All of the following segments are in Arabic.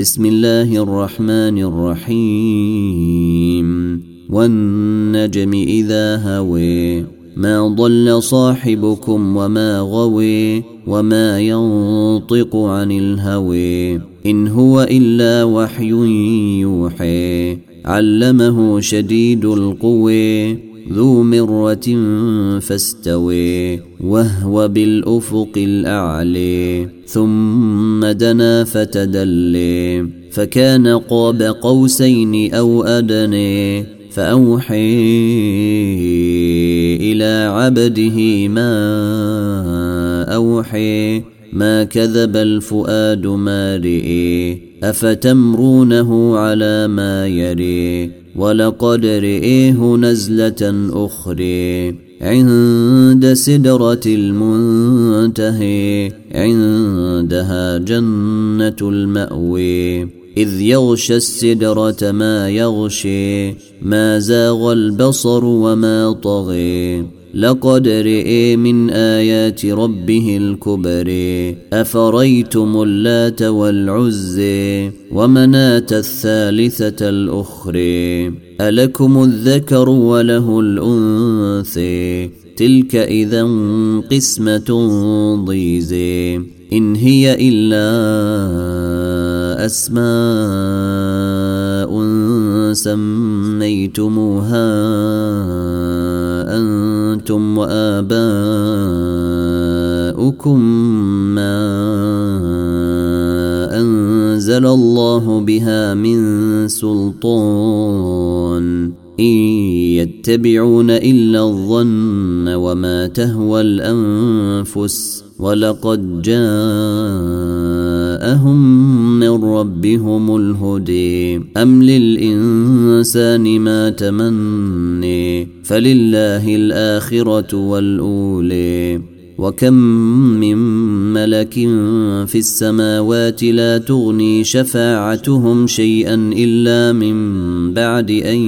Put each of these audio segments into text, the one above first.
بسم الله الرحمن الرحيم. والنجم إذا هوي ما ضل صاحبكم وما غوي وما ينطق عن الهوي. إن هو إلا وحي يوحي علمه شديد القوي. ذو مرة فاستوي وهو بالأفق الأعلي ثم دنا فتدلي فكان قاب قوسين أو أدني فأوحي إلى عبده ما أوحي ما كذب الفؤاد ما رئي افتمرونه على ما يري ولقد رئيه نزله أخرى عند سدره المنتهي عندها جنه الماوي اذ يغشى السدره ما يغشي ما زاغ البصر وما طغي لقد رئي من آيات ربه الكبر. أفريتم اللات والعزي ومناة الثالثة الأخرى؟ ألكم الذكر وله الأنثي تلك إذا قسمة ضيزي إن هي إلا أسماء سميتموها. أنتم وآباؤكم ما أنزل الله بها من سلطان. إن يتبعون إلا الظن وما تهوى الأنفس. ولقد جاءهم من ربهم الهدي أم للإنسان ما تمني فلله الآخرة والأولي وكم من ملك في السماوات لا تغني شفاعتهم شيئا الا من بعد ان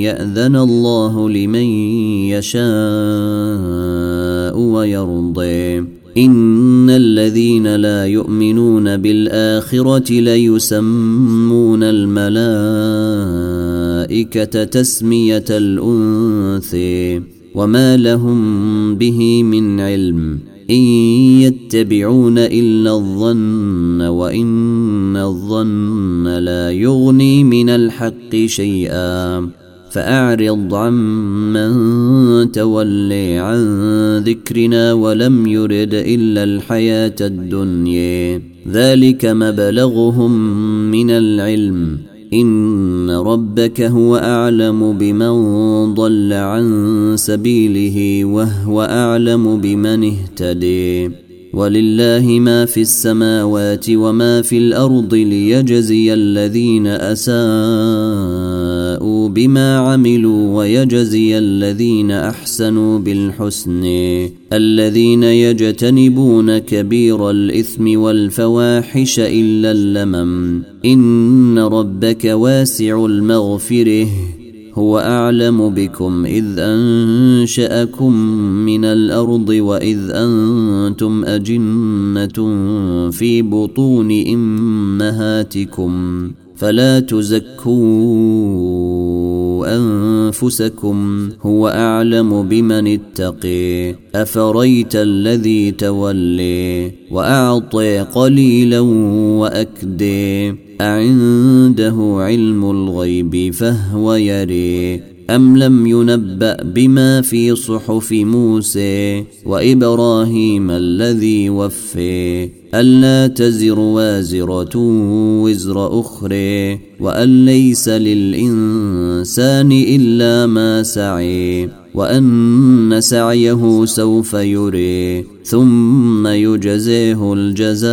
ياذن الله لمن يشاء ويرضي ان الذين لا يؤمنون بالاخره ليسمون الملائكه تسميه الانثي وما لهم به من علم ان يتبعون الا الظن وان الظن لا يغني من الحق شيئا فاعرض عمن تولي عن ذكرنا ولم يرد إلا الحياة الدنيا. ذلك مبلغهم من العلم. إن ربك هو أعلم بمن ضل عن سبيله وهو أعلم بمن اهتدي. ولله ما في السماوات وما في الأرض ليجزي الذين أساءوا بما عملوا ويجزي الذين أحسنوا بالحسن. الذين يجتنبون كبير الإثم والفواحش إلا اللمم. إن ربك واسع المغفرة. هو أعلم بكم إذ أنشأكم من الأرض وإذ أنتم أجنة في بطون إمهاتكم. فلا تزكوا أنفسكم هو أعلم بمن اتقي. أفريت الذي تولي وأعطي قليلا وأكدي. أعنده علم الغيب فهو يري. ام لم ينبا بما في صحف موسى وابراهيم الذي وفي الا تزر وازره وزر أخرى وان ليس للانسان الا ما سعي وان سعيه سوف يري ثم يجزيه الجزاء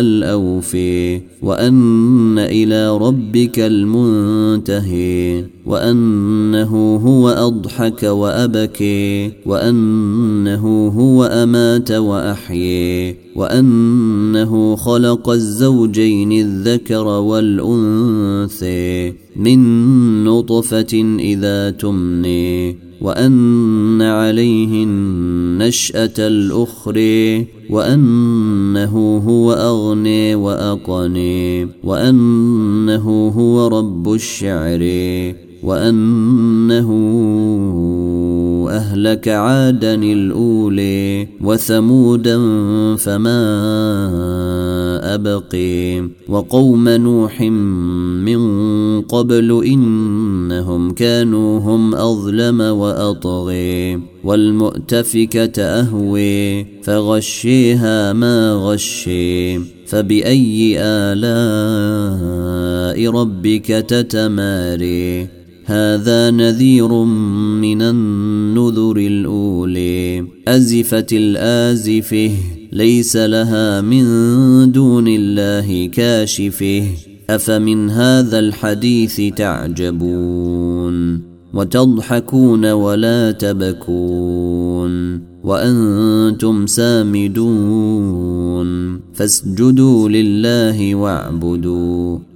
الاوفي وان إلى ربك المنتهي وانه هو اضحك وابكي وانه هو امات واحيي وانه خلق الزوجين الذكر والانثى من نطفه اذا تمني وأن عليه النشأة الأخرى وأنه هو أغني وأقني وأنه هو رب الشعر وأنه أهلك عادا الأولي وثمودا فما أبقي. وقوم نوح من قبل إنهم كانوا هم أظلم وأطغي. والمؤتفكة أهوي فغشيها ما غشي. فبأي آلاء ربك تتماري؟ هذا نذير من النذر الأولي. أزفت الآزفة ليس لها من دون الله كاشفة. أفمن هذا الحديث تعجبون؟ وتضحكون ولا تبكون. وأنتم سامدون. فاسجدوا لله واعبدوا.